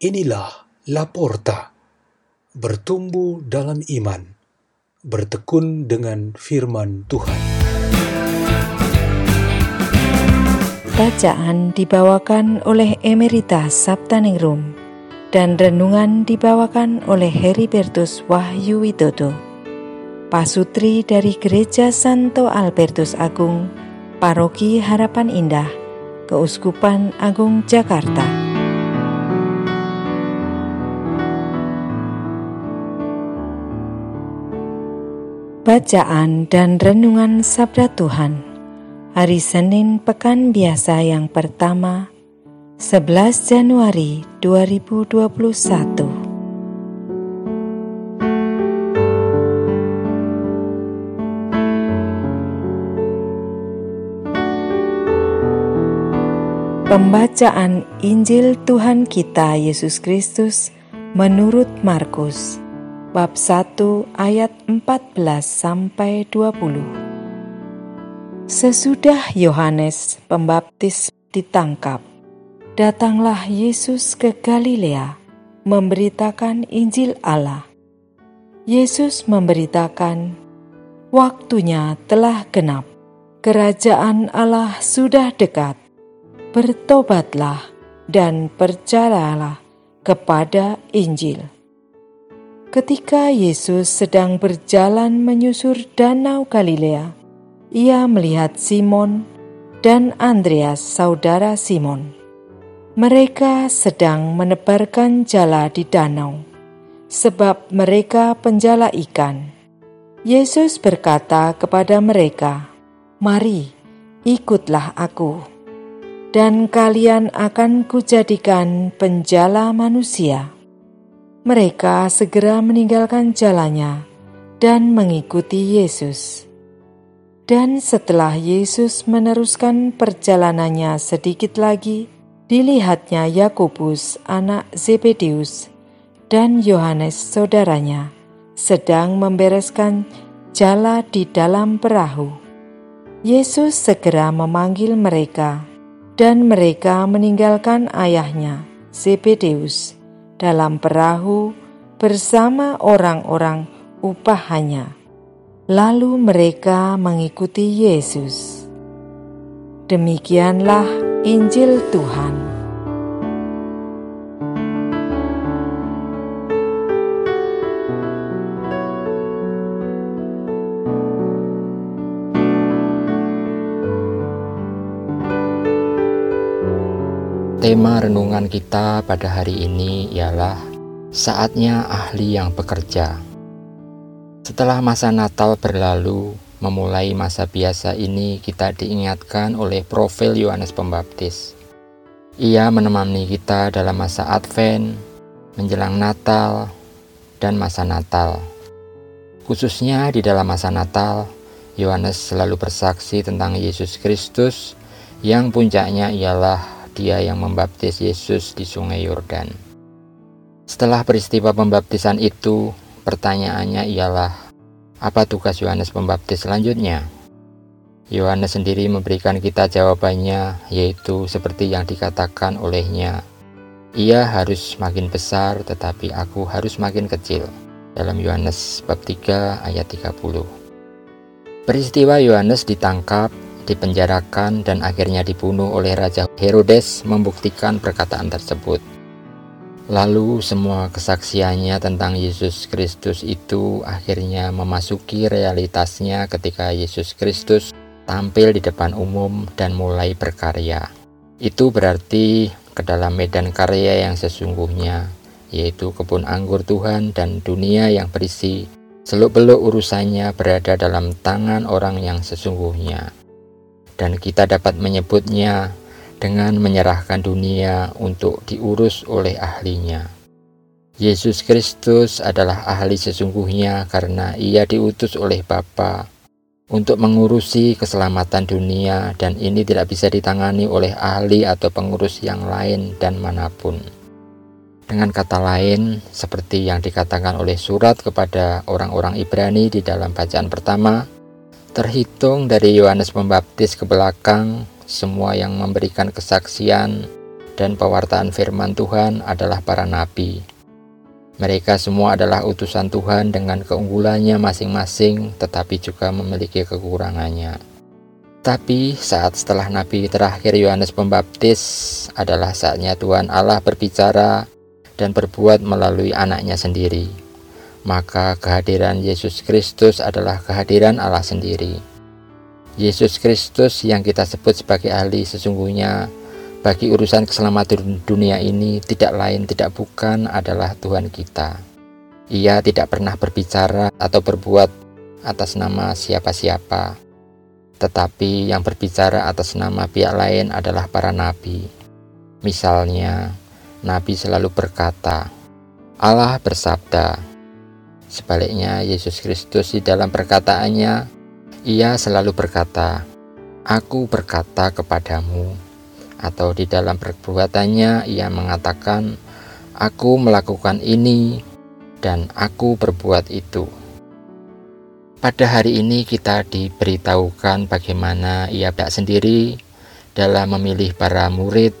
Inilah Laporta, bertumbuh dalam iman, bertekun dengan firman Tuhan. Bacaan dibawakan oleh Emerita Sabtaningrum dan renungan dibawakan oleh Heribertus Wahyu Widodo. Pasutri dari Gereja Santo Albertus Agung, Paroki Harapan Indah, Keuskupan Agung Jakarta. Bacaan dan Renungan Sabda Tuhan. Hari Senin Pekan Biasa yang pertama 11 Januari 2021 Pembacaan Injil Tuhan kita Yesus Kristus menurut Markus bab 1 ayat 14 sampai 20. Sesudah Yohanes Pembaptis ditangkap, datanglah Yesus ke Galilea memberitakan Injil Allah. Yesus memberitakan, "Waktunya telah genap, kerajaan Allah sudah dekat." bertobatlah dan percayalah kepada Injil. Ketika Yesus sedang berjalan menyusur Danau Galilea, ia melihat Simon dan Andreas, saudara Simon. Mereka sedang menebarkan jala di danau, sebab mereka penjala ikan. Yesus berkata kepada mereka, "Mari, ikutlah Aku." dan kalian akan kujadikan penjala manusia. Mereka segera meninggalkan jalannya dan mengikuti Yesus. Dan setelah Yesus meneruskan perjalanannya sedikit lagi, dilihatnya Yakobus anak Zebedeus dan Yohanes saudaranya sedang membereskan jala di dalam perahu. Yesus segera memanggil mereka dan mereka meninggalkan ayahnya, Zebedeus, dalam perahu bersama orang-orang upahannya. Lalu mereka mengikuti Yesus. Demikianlah Injil Tuhan. Tema renungan kita pada hari ini ialah saatnya ahli yang bekerja. Setelah masa Natal berlalu, memulai masa biasa ini kita diingatkan oleh profil Yohanes Pembaptis. Ia menemani kita dalam masa Advent, menjelang Natal, dan masa Natal. Khususnya di dalam masa Natal, Yohanes selalu bersaksi tentang Yesus Kristus yang puncaknya ialah dia yang membaptis Yesus di sungai Yordan. Setelah peristiwa pembaptisan itu, pertanyaannya ialah, apa tugas Yohanes Pembaptis selanjutnya? Yohanes sendiri memberikan kita jawabannya, yaitu seperti yang dikatakan olehnya, ia harus makin besar tetapi aku harus makin kecil. Dalam Yohanes bab 3 ayat 30. Peristiwa Yohanes ditangkap dipenjarakan dan akhirnya dibunuh oleh Raja Herodes membuktikan perkataan tersebut. Lalu semua kesaksiannya tentang Yesus Kristus itu akhirnya memasuki realitasnya ketika Yesus Kristus tampil di depan umum dan mulai berkarya. Itu berarti ke dalam medan karya yang sesungguhnya, yaitu kebun anggur Tuhan dan dunia yang berisi seluk-beluk urusannya berada dalam tangan orang yang sesungguhnya dan kita dapat menyebutnya dengan menyerahkan dunia untuk diurus oleh ahlinya. Yesus Kristus adalah ahli sesungguhnya karena ia diutus oleh Bapa untuk mengurusi keselamatan dunia dan ini tidak bisa ditangani oleh ahli atau pengurus yang lain dan mana pun. Dengan kata lain, seperti yang dikatakan oleh surat kepada orang-orang Ibrani di dalam bacaan pertama, Terhitung dari Yohanes Pembaptis ke belakang, semua yang memberikan kesaksian dan pewartaan firman Tuhan adalah para nabi. Mereka semua adalah utusan Tuhan dengan keunggulannya masing-masing, tetapi juga memiliki kekurangannya. Tapi saat setelah Nabi terakhir Yohanes Pembaptis adalah saatnya Tuhan Allah berbicara dan berbuat melalui anaknya sendiri. Maka kehadiran Yesus Kristus adalah kehadiran Allah sendiri. Yesus Kristus yang kita sebut sebagai ahli sesungguhnya bagi urusan keselamatan dunia ini tidak lain tidak bukan adalah Tuhan kita. Ia tidak pernah berbicara atau berbuat atas nama siapa-siapa tetapi yang berbicara atas nama pihak lain adalah para nabi. Misalnya, nabi selalu berkata, "Allah bersabda." Sebaliknya, Yesus Kristus di dalam perkataannya, ia selalu berkata, "Aku berkata kepadamu." Atau di dalam perbuatannya, ia mengatakan, "Aku melakukan ini dan aku berbuat itu." Pada hari ini kita diberitahukan bagaimana ia tidak sendiri dalam memilih para murid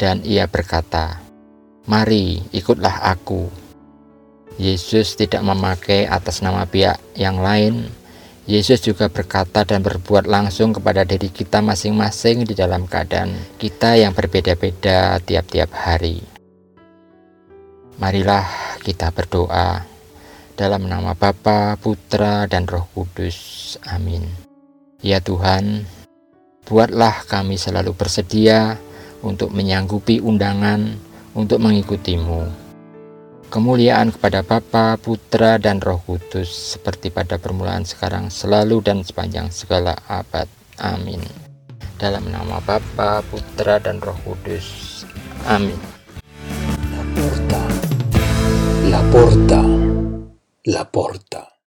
dan ia berkata, Mari ikutlah aku. Yesus tidak memakai atas nama pihak yang lain. Yesus juga berkata dan berbuat langsung kepada diri kita masing-masing di dalam keadaan kita yang berbeda-beda tiap-tiap hari. Marilah kita berdoa. Dalam nama Bapa, Putra, dan Roh Kudus. Amin. Ya Tuhan, buatlah kami selalu bersedia untuk menyanggupi undangan untuk mengikutimu. Kemuliaan kepada Bapa, Putra, dan Roh Kudus seperti pada permulaan sekarang selalu dan sepanjang segala abad. Amin. Dalam nama Bapa, Putra, dan Roh Kudus. Amin. La porta. La porta. la porta.